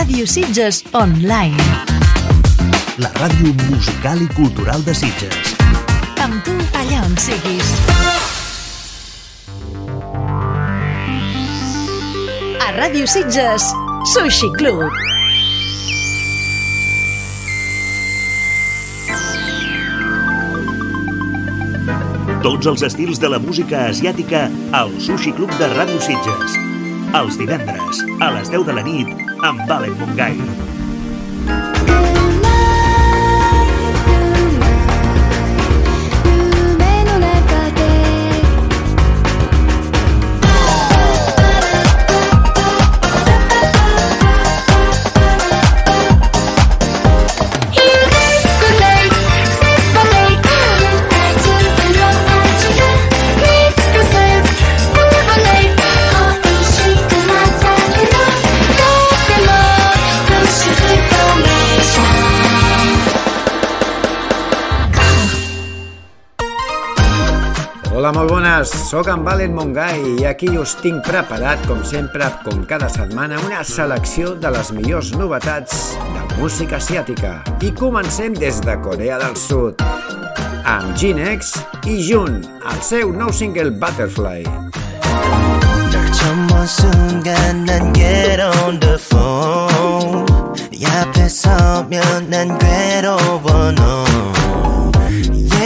Ràdio Sitges Online. La ràdio musical i cultural de Sitges. Amb tu allà on siguis. A Ràdio Sitges, Sushi Club. Tots els estils de la música asiàtica al Sushi Club de Ràdio Sitges. Els divendres, a les 10 de la nit, ambale một ngày. Hola, molt bones, sóc en Valen Mongai i aquí us tinc preparat, com sempre, com cada setmana, una selecció de les millors novetats de música asiàtica. I comencem des de Corea del Sud, amb Ginex i Jun, el seu nou single Butterfly. 처음 본 순간 난 get on the phone 네 앞에 서면 난 괴로워 no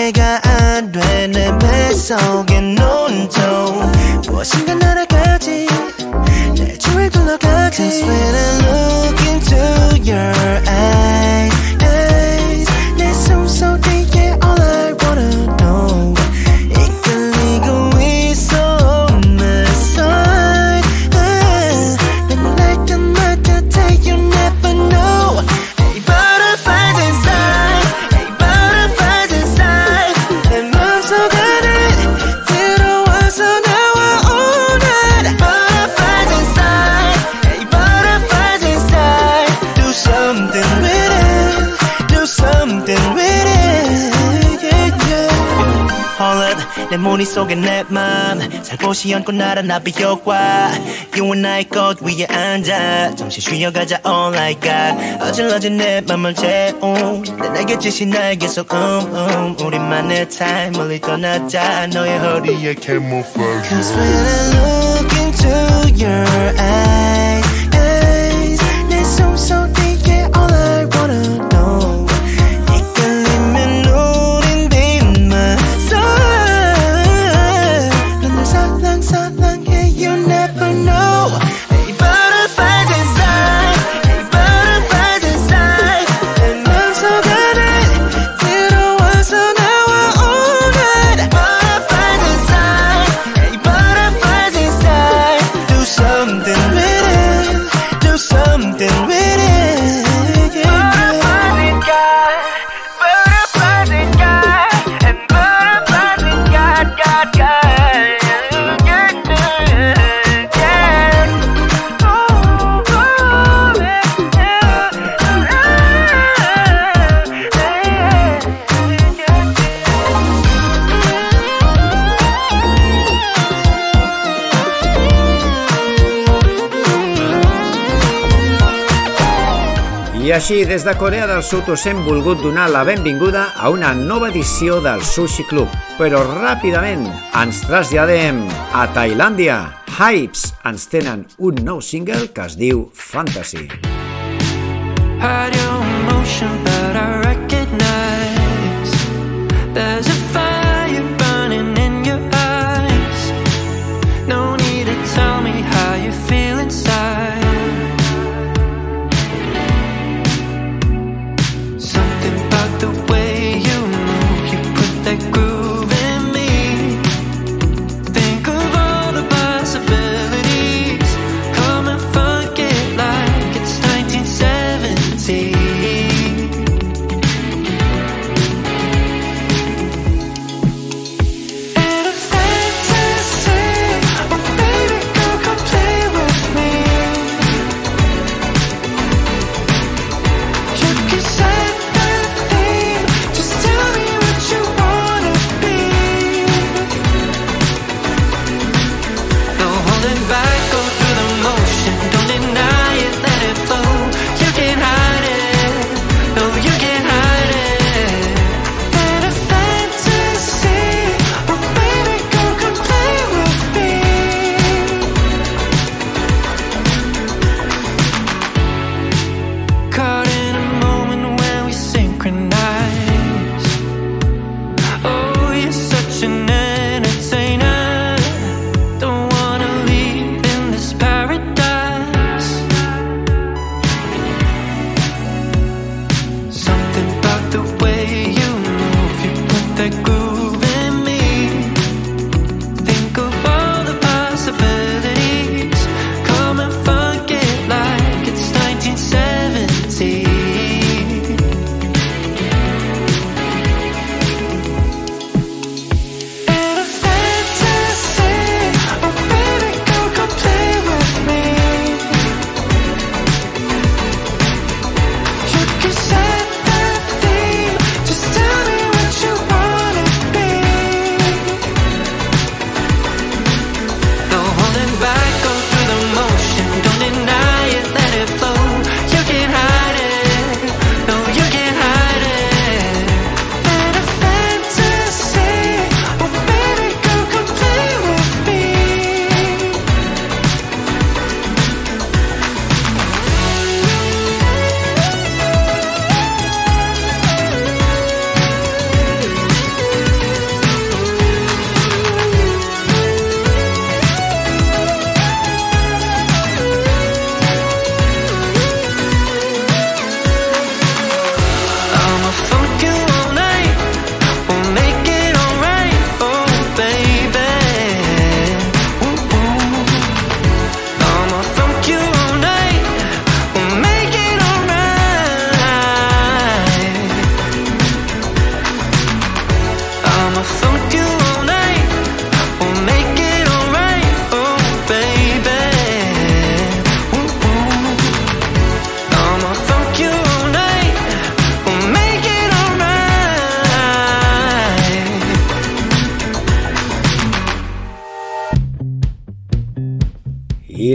이해가 안 돼 내 뱃속에 논통 무엇인가 날아가지 내 주위를 둘러가지 Cause when I look into your eyes 내 머릿속에 내맘 살포시 얹고 날아나 비효과. You and I 꽃 위에 앉아. 잠시 쉬어가자 all I got. 어질러진 내 맘을 채운 내 날개짓이 날 계속 음음 우리만의 타임 멀리 떠나자. 너의 허리에 camouflage Cause when I look into your eyes així, des de Corea del Sud us hem volgut donar la benvinguda a una nova edició del Sushi Club. Però ràpidament ens traslladem a Tailàndia. Hypes ens tenen un nou single que es diu Fantasy. Emotion, but I recognize there's a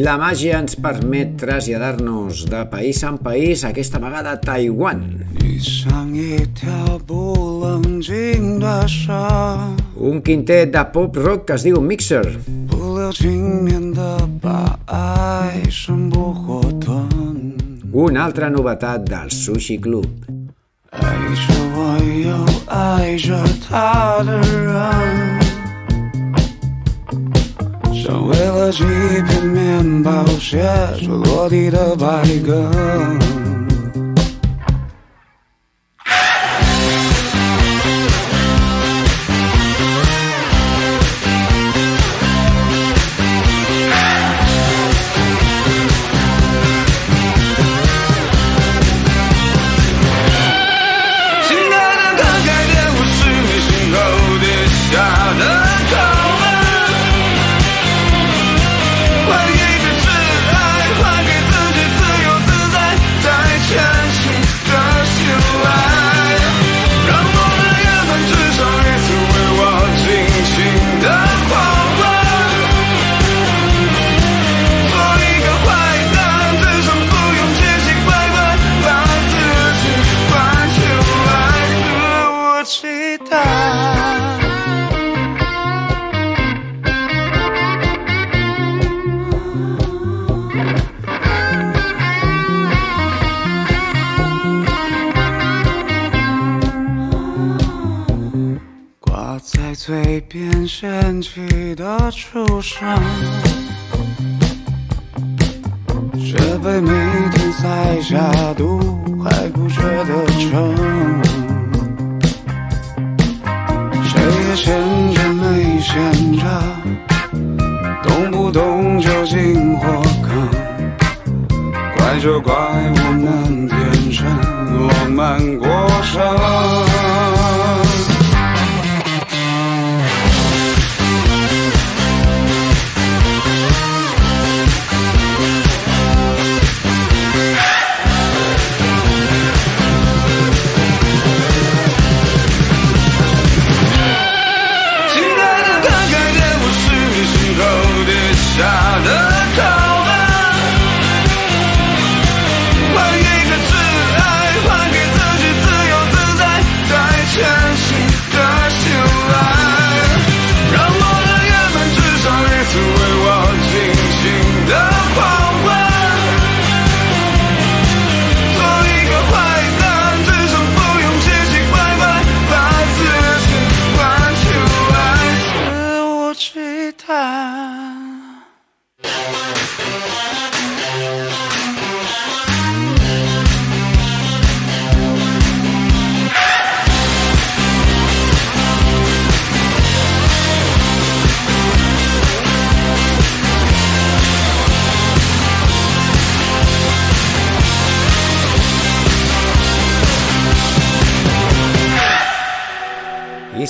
La màgia ens permet traslladar-nos de país en país, aquesta vegada a Taiwan. Un quintet de pop rock que es diu Mixer. Una altra novetat del Sushi Club. 爱着我又爱着他的人。几片面包写着落地的白鸽。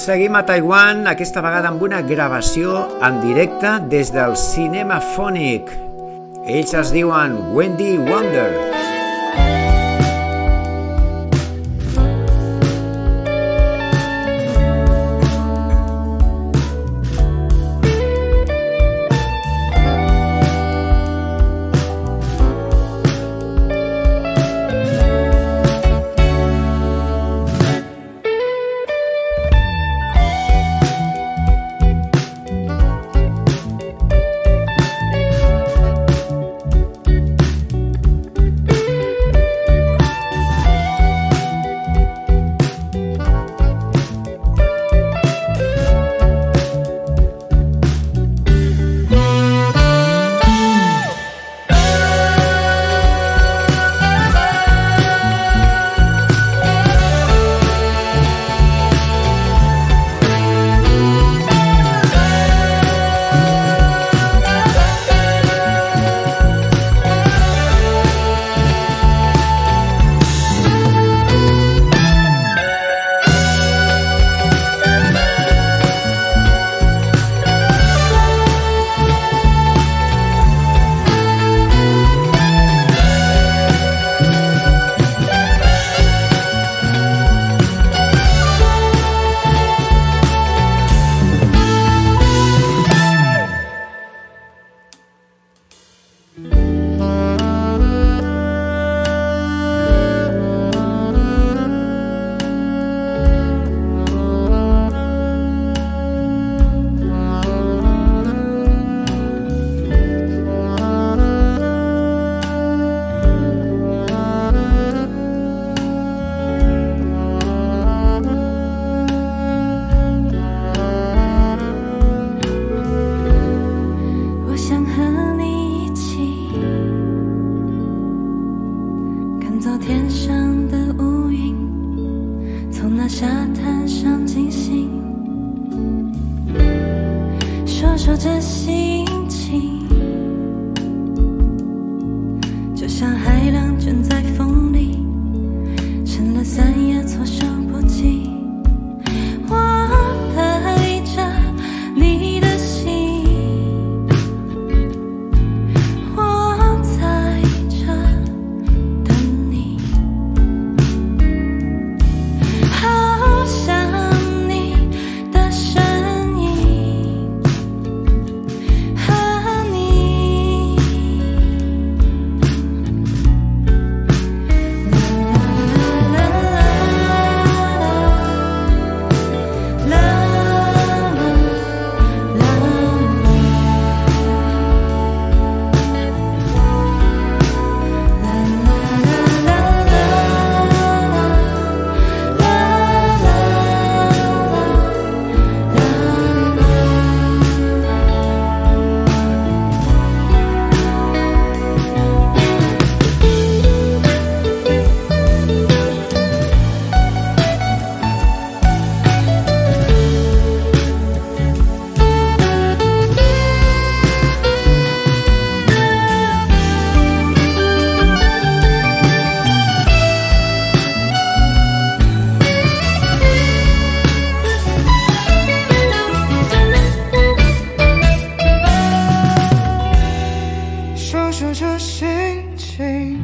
Seguim a Taiwan, aquesta vegada amb una gravació en directe des del Cinema Fònic. Ells es diuen Wendy Wonder. 这心情，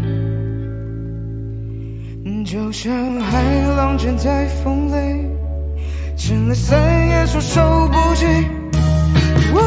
就像海浪卷在风里，真的再也措手不及。我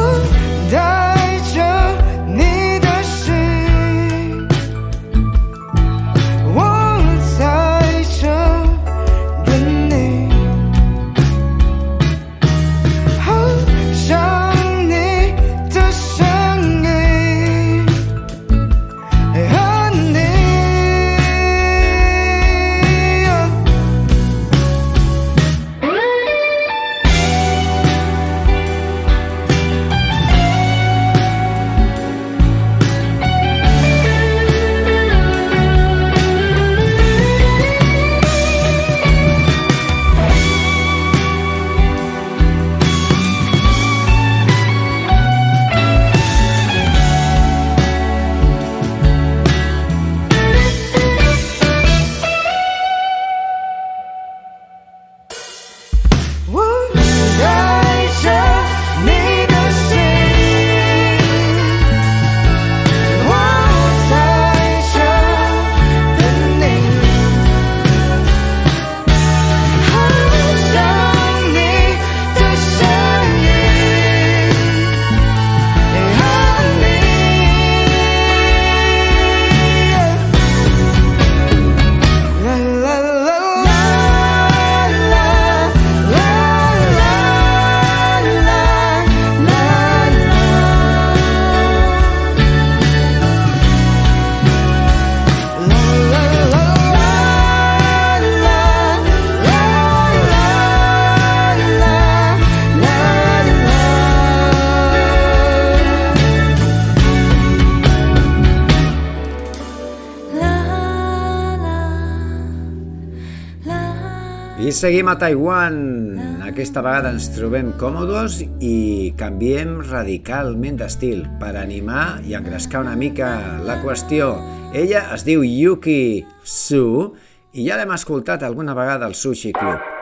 I seguim a Taiwan. Aquesta vegada ens trobem còmodes i canviem radicalment d'estil per animar i engrescar una mica la qüestió. Ella es diu Yuki Su i ja l'hem escoltat alguna vegada al Sushi Club.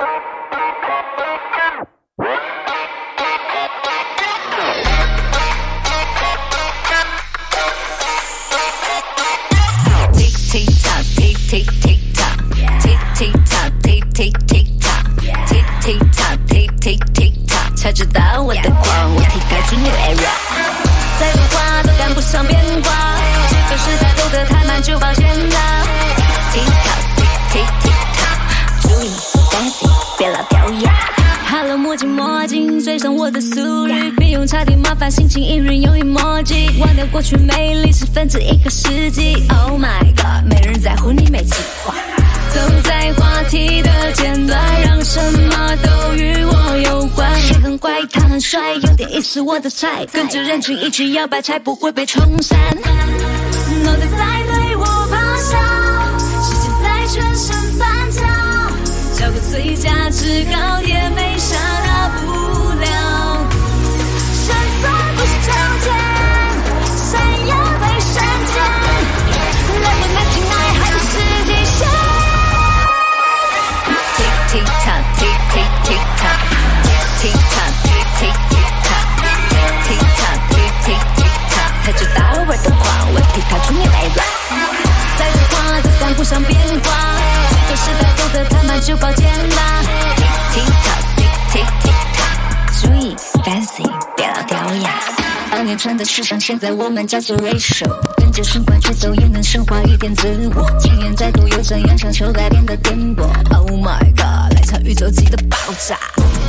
烦，心情一人有 emoji，忘掉过去美丽是分之一个世纪。Oh my god，没人在乎你没计划。走在话题的尖端，让什么都与我有关。谁很怪，他很帅，有点意思，我的菜。跟着人群一起摇摆，才不会被冲散。脑袋在对我咆哮，世界在全身翻搅，找个最佳制高点，没啥 TikTok，TikTok，TikTok，TikTok。我的狂，TikTok。你白了，再的话都算不上变化。做失败后的坦白就抱剑啦。TikTok，TikTok，TikTok。注意，Fancy 别老掉牙。当年穿的时尚，现在我们叫做 Racial。跟着循环节奏，也能升华一点自我。经验再多，又怎样？想求改变的颠簸。Oh my god。场宇宙级的爆炸，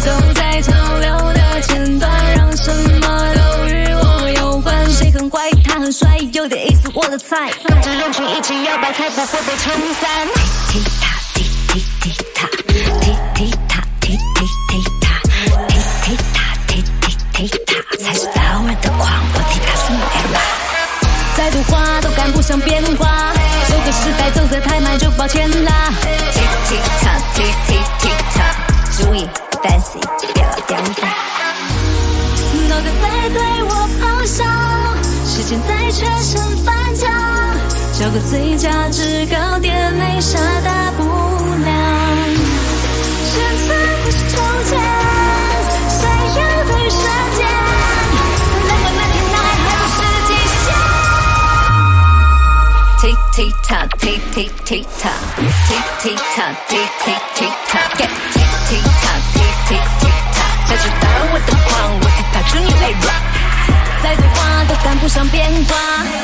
走在潮流的前端，让什么都与我有关。谁很坏，他很帅，有点意思，我的菜。跟着人群一起摇摆，才不会被冲散。踢踢踏，踢踢踢踏，踢踢踏，踢踢踢踏，踢踢踏，踢踢踢踏，才是老人的狂，我踢他出来啦。再多话都赶不上变化，这个时代走得太慢，就抱歉啦。踢踢踏，踢踢踢踏，注意 fancy，别老掉牙。脑袋在对我咆哮，时间在全身翻搅，找个最佳制高点内杀大不了。现在不是从前，闪耀在一瞬间，难怪那天爱还不是极限。Tick tick tock, tick tick tick tock, tick tick tock, tick tick tick tock, tick tick tock, tick tick tick tock，才知道我的狂，我替他出 new era。再多话都赶不上变化，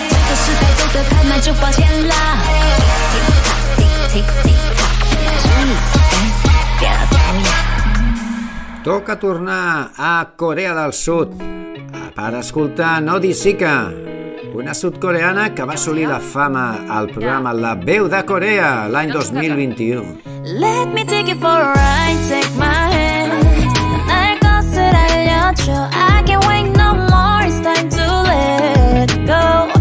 这个时代走得太慢，就抱歉啦。Tick tick tick tock，注意 dance，别老掉牙。 Toca tornar a Corea del Sud per escoltar Nodi Sika, una sudcoreana que va assolir la fama al programa La Veu de Corea l'any 2021. Let me take it for a ride, take my hand. 날 것을 알려줘. I can't wait no more. It's time to let go.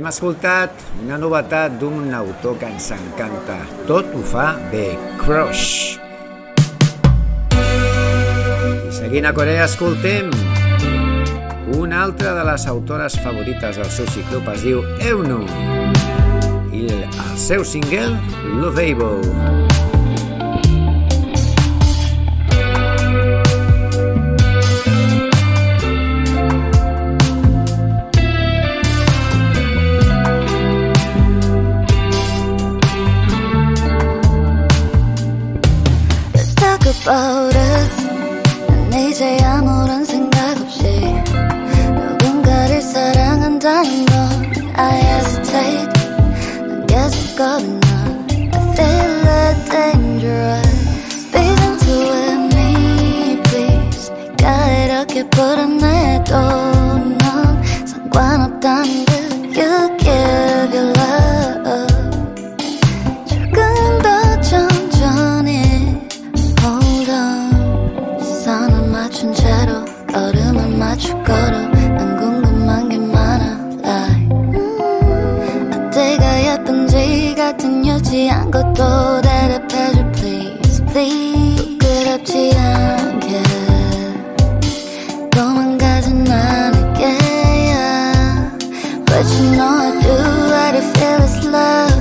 hem escoltat una novetat d'un autor que ens encanta. Tot ho fa bé, Crush. I seguint a Corea escoltem una altra de les autores favorites del Sushi Club es diu Eunu i el seu single Loveable. about us 난 이제 아무런 생각 없이 누군가를 사랑한다는 걸 I hesitate 난 계속 겁이 나 I feel the dangerous Be gentle with me please 내가 이렇게 불안해도 넌 상관없다는 듯 You give your love 것보다 답해줘 please please. 부끄럽지 않게 도망가진 않을게 But you know I do I feel this love.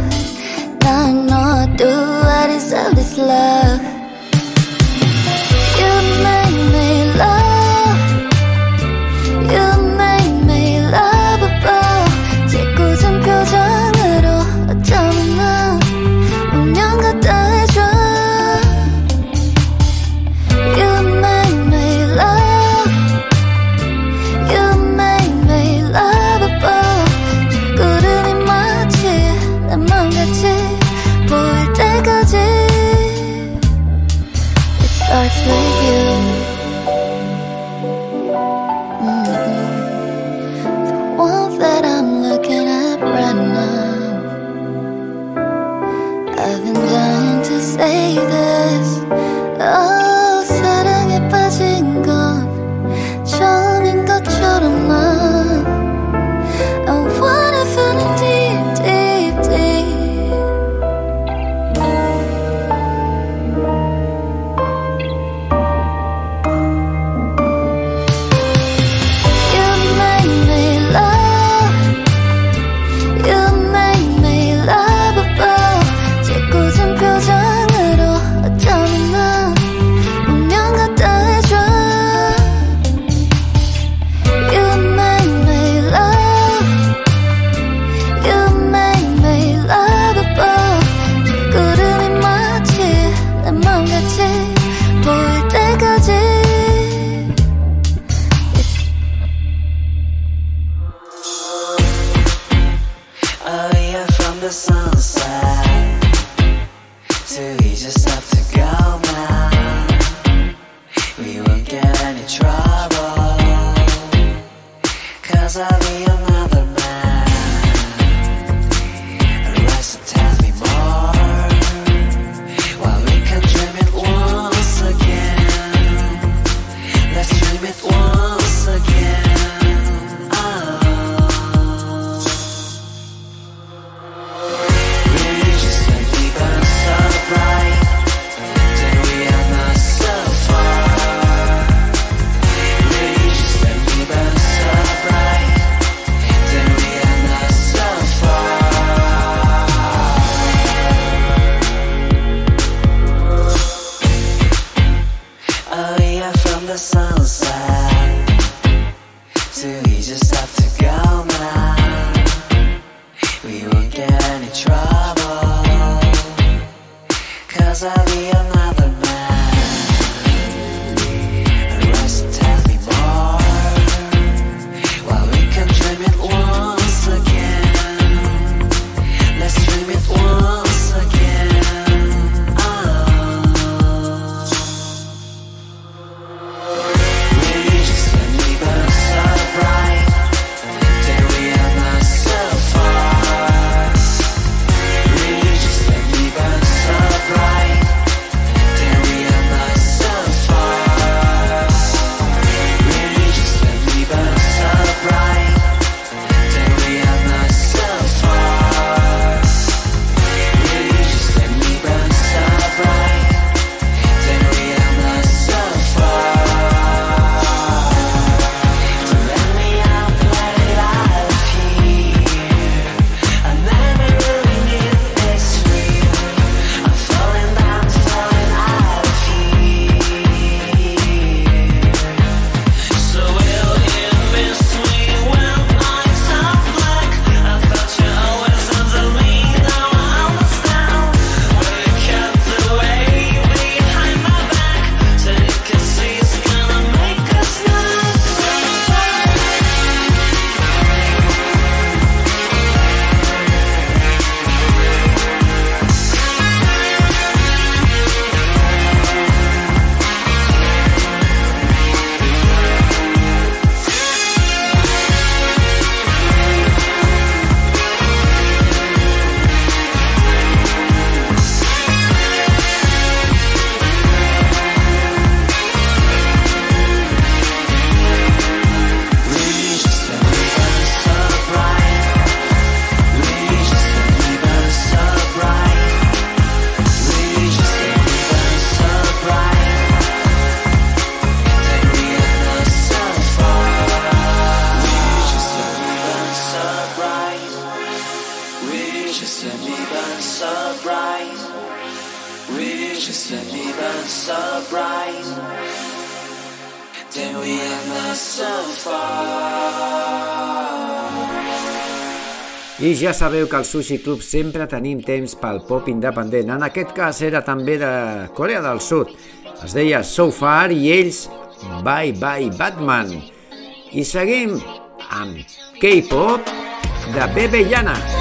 Ja sabeu que al Sushi Club sempre tenim temps pel pop independent. En aquest cas era també de Corea del Sud. Es deia So Far i ells Bye Bye Batman. I seguim amb K-pop de Bebe Llanas.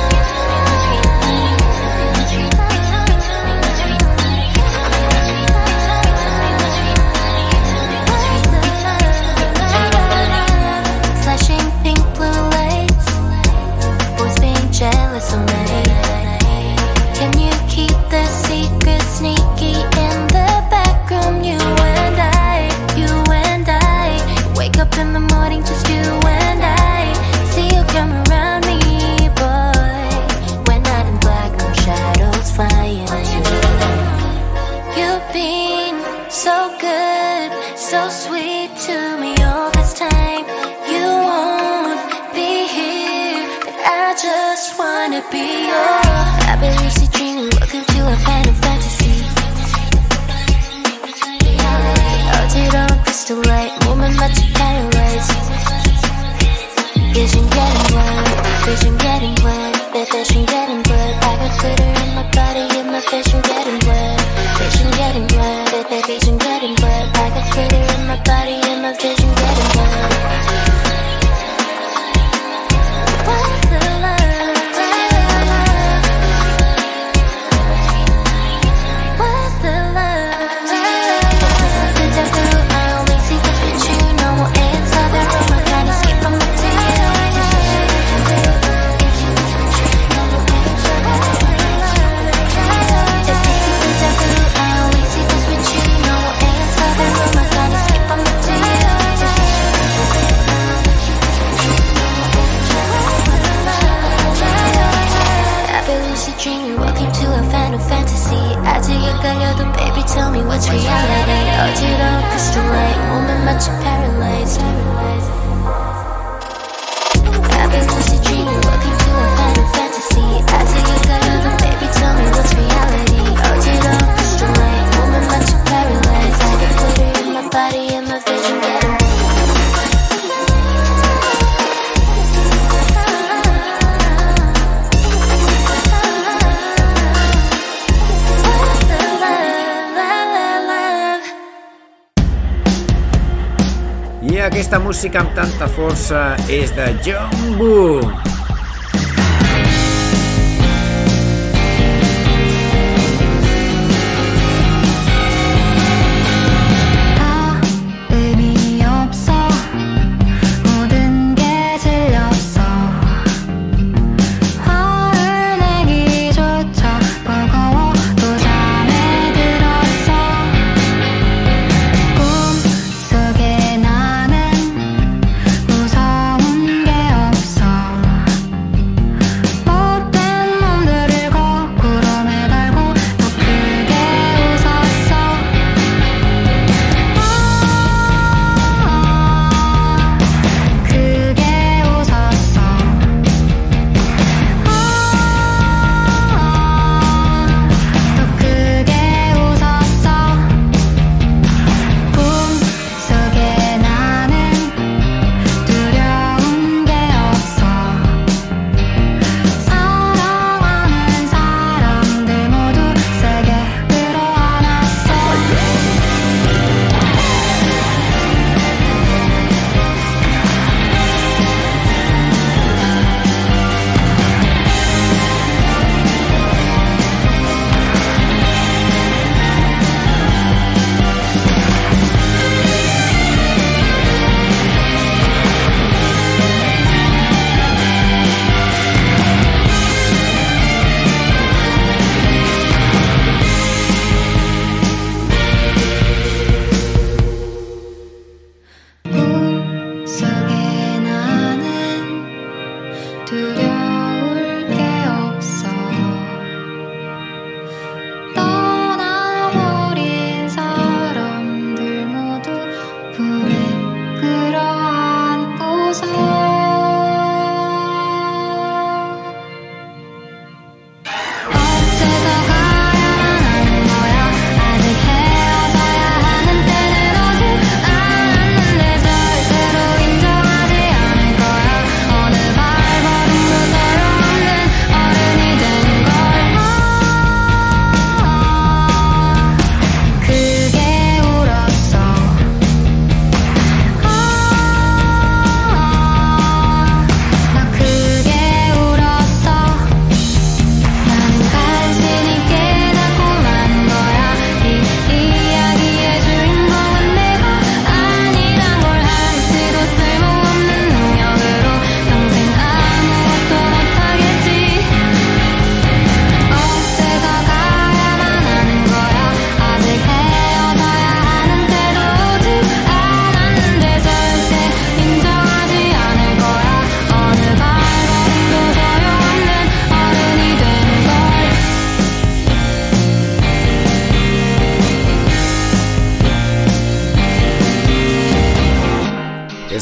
música amb tanta força és de John Boone.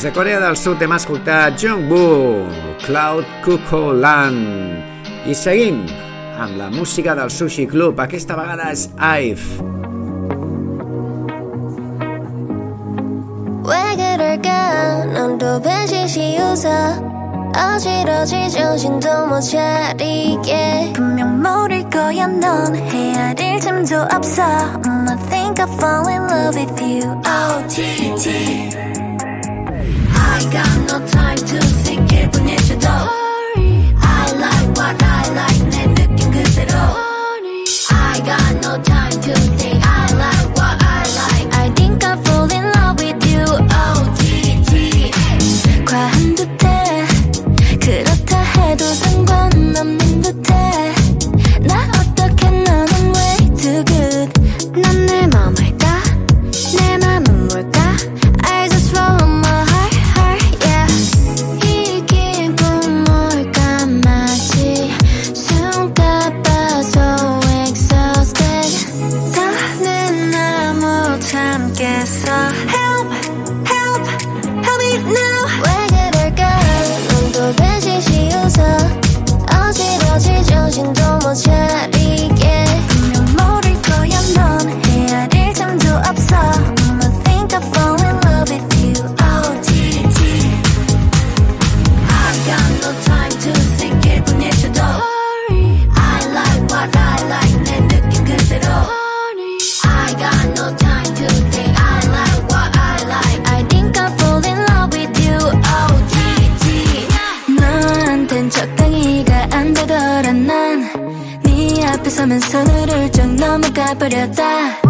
de Corea del Sud hem escoltat Jungwoo, Cloud Cuckoo Land. I seguim amb la música del Sushi Club, aquesta vegada és Ive. 왜 그럴까 난또 I think I fall in love with you OTT I got no time to think 기분이 좋도. I like what I like nunca para.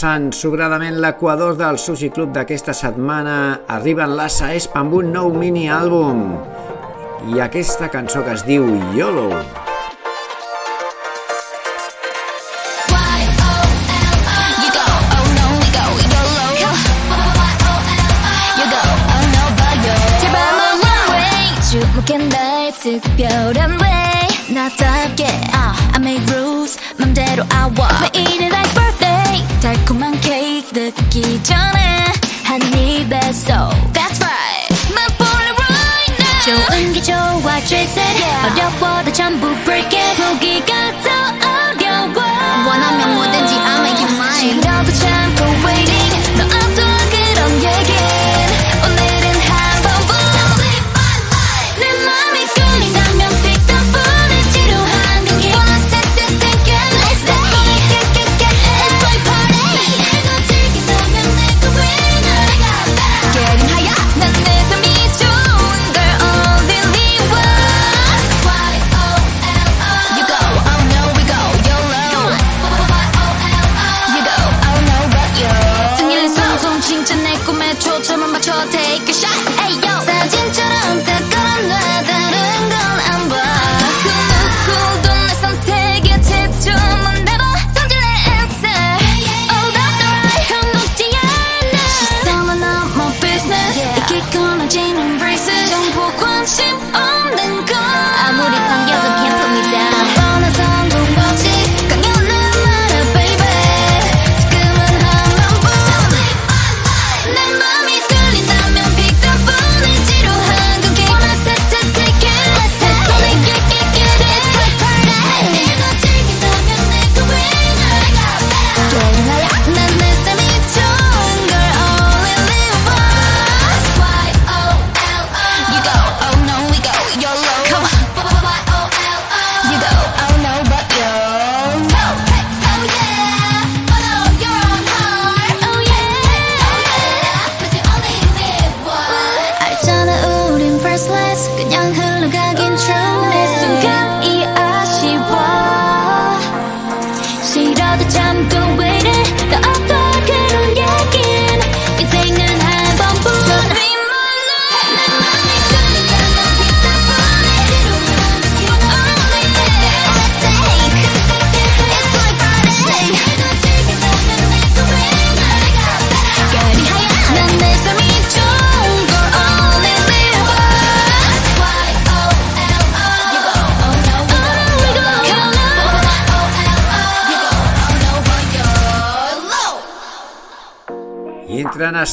Repassant sobradament l'equador del Sushi Club d'aquesta setmana, arriben l'Assa Saesp amb un nou mini-àlbum i aquesta cançó que es diu YOLO. YOLO. 특별한 way 나답게 uh, I make rules 맘대로 I walk 매일은 I 달콤한 케이크 듣기 전에 한 입에 so that's right. my body right now 좋은 게 좋아 chase it yeah. 어려워도 전부 break it 포기가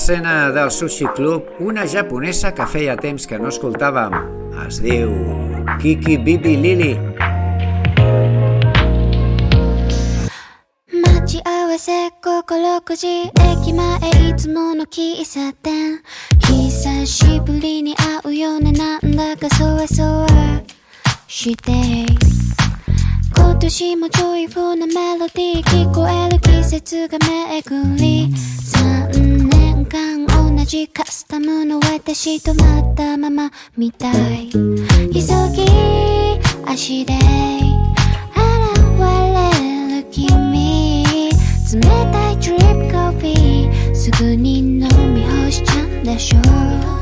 l'escena del Sushi Club una japonesa que feia temps que no escoltàvem. Es diu Kiki Bibi Lili. Machi awase kokoro kuji Eki mae itsumo no kiisaten Hisashiburi ni au yo ne nanda ka sowa sowa shite 今年もジョイフルなメロディー聞こえる季節が巡りカスタムの私止まったままみたい。急ぎ足で現れる君。冷たいドリップコーヒーすぐに飲み干しちゃうんでしょ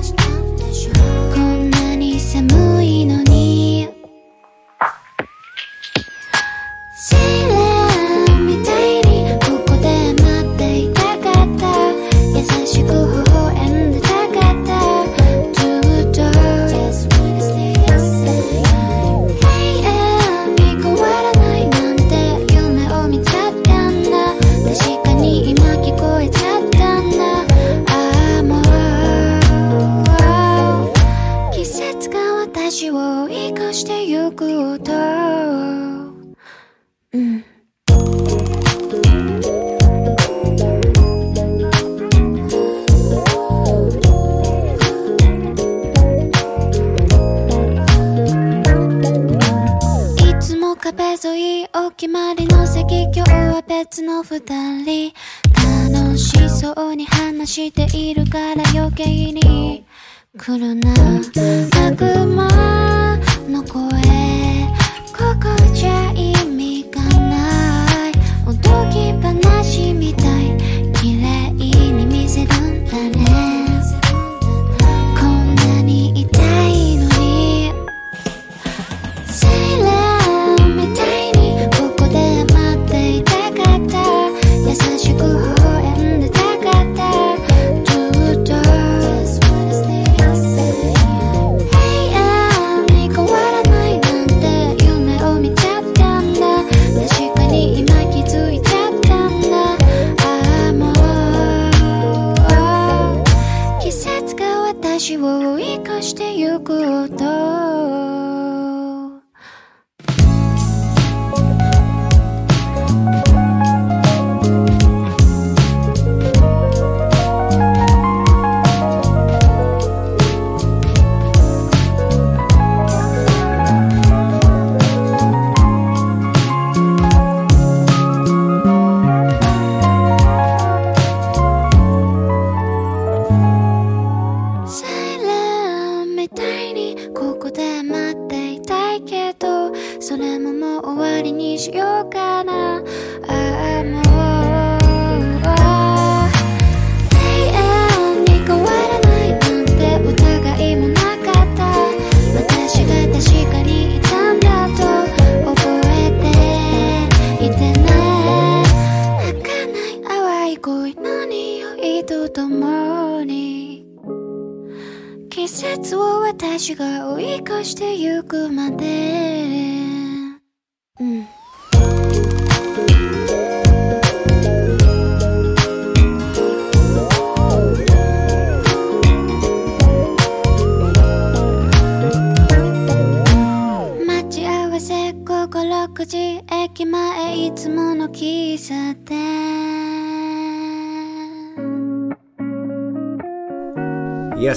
数いお決まりの席今日は別の二人。楽しそうに話しているから余計に来るな。悪魔の声。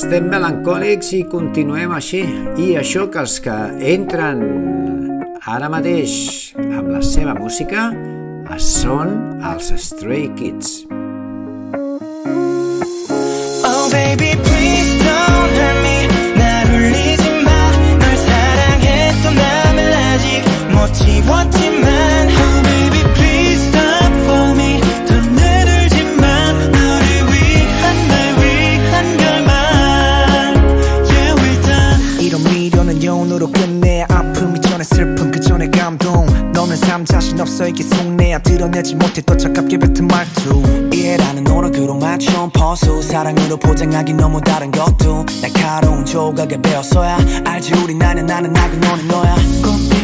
estem melancòlics i continuem així. I això que els que entren ara mateix amb la seva música són els Stray Kids. Oh baby please 하나로 포장하기 너무 다른 것도 날카로운 조각에 배웠어야. 알지 우리 나는 나는 나고 너는 너야. 꿈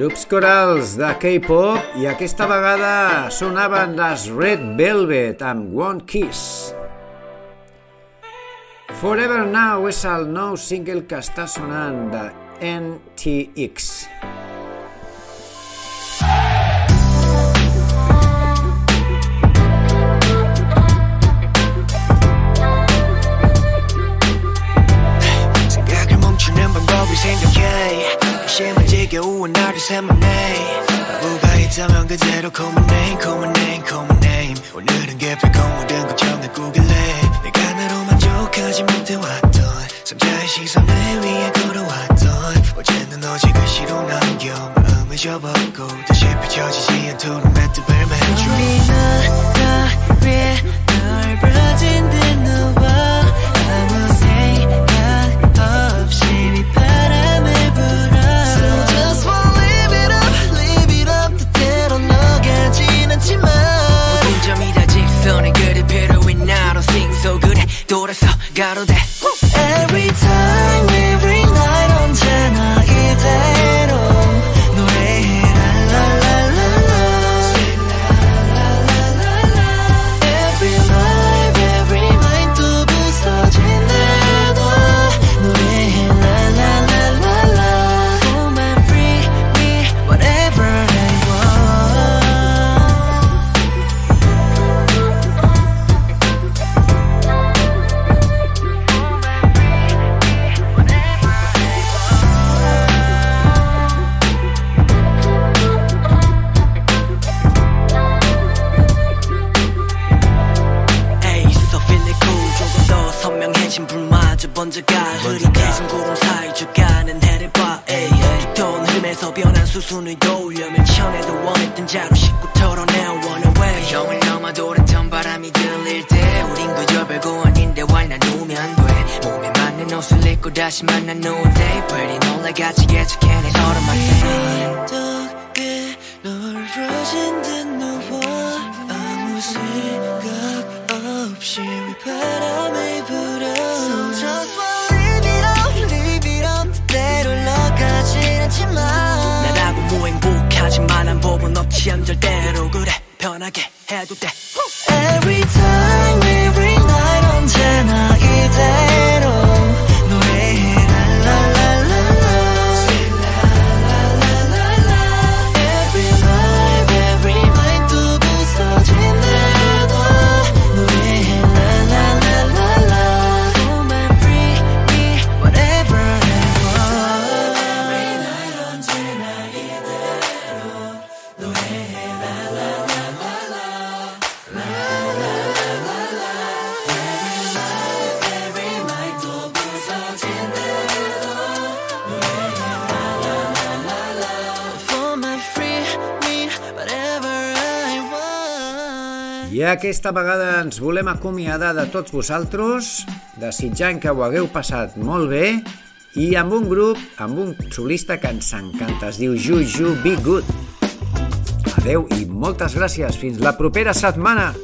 Grups corals de K-pop i aquesta vegada sonaven les Red Velvet amb One Kiss. Forever Now és el nou single que està sonant de NTX. NTX. 지겨운 나를 새만해 바보가 있다면 그대로 my name my name my name. 오늘은 개필 공무든 걱정을 꾸길래. 내가 나로 만족하지 못해왔던 삼자의 시선을 위해 걸어왔던. 어제는 어제 글씨로 남겨 마음을 접었고 다시 펼쳐지지 않도록 매듭을 맺어. 우리 나를 넓어진 듯 누워 돌아서 돼 순을 도우려면 천에도 원했던 자로 싣고 털어내어 원어웨이 형을 넘어 돌았던 바람이 들릴 때 우린 그저 별거 아닌데 why 난 누우면 돼? 몸에 맞는 옷을 입고 다시 만나 노day pretty 놀라같이 예측해내 서로만 덕에 넓어진 듯 누워 아무 생각 없이 휘바람을 불어? So just 나라고 뭐 행복하지만 한 법은 없지. 않 절대로 그래. 편하게 해도 돼. Every time, every night 언제나 이대 I aquesta vegada ens volem acomiadar de tots vosaltres, desitjant que ho hagueu passat molt bé i amb un grup, amb un solista que ens encanta, es diu Juju Be Good. Adeu i moltes gràcies. Fins la propera setmana.